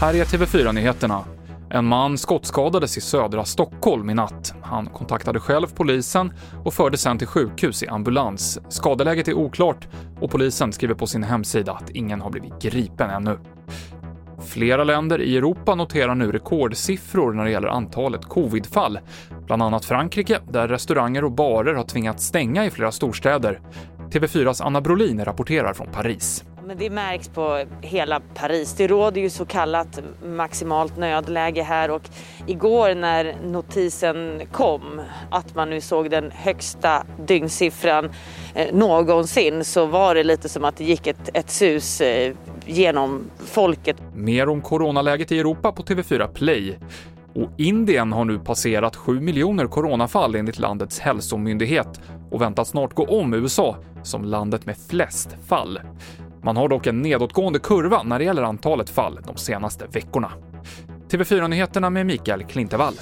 Här är TV4-nyheterna. En man skottskadades i södra Stockholm i natt. Han kontaktade själv polisen och fördes sen till sjukhus i ambulans. Skadeläget är oklart och polisen skriver på sin hemsida att ingen har blivit gripen ännu. Flera länder i Europa noterar nu rekordsiffror när det gäller antalet covidfall. Bland annat Frankrike, där restauranger och barer har tvingats stänga i flera storstäder. TV4s Anna Brolin rapporterar från Paris. Men det märks på hela Paris. Det råder ju så kallat maximalt nödläge här och igår när notisen kom att man nu såg den högsta dygnssiffran eh, någonsin så var det lite som att det gick ett, ett sus eh, genom folket. Mer om coronaläget i Europa på TV4 Play. Och Indien har nu passerat 7 miljoner coronafall enligt landets hälsomyndighet och väntas snart gå om USA som landet med flest fall. Man har dock en nedåtgående kurva när det gäller antalet fall de senaste veckorna. TV4-nyheterna med Mikael Klintevall.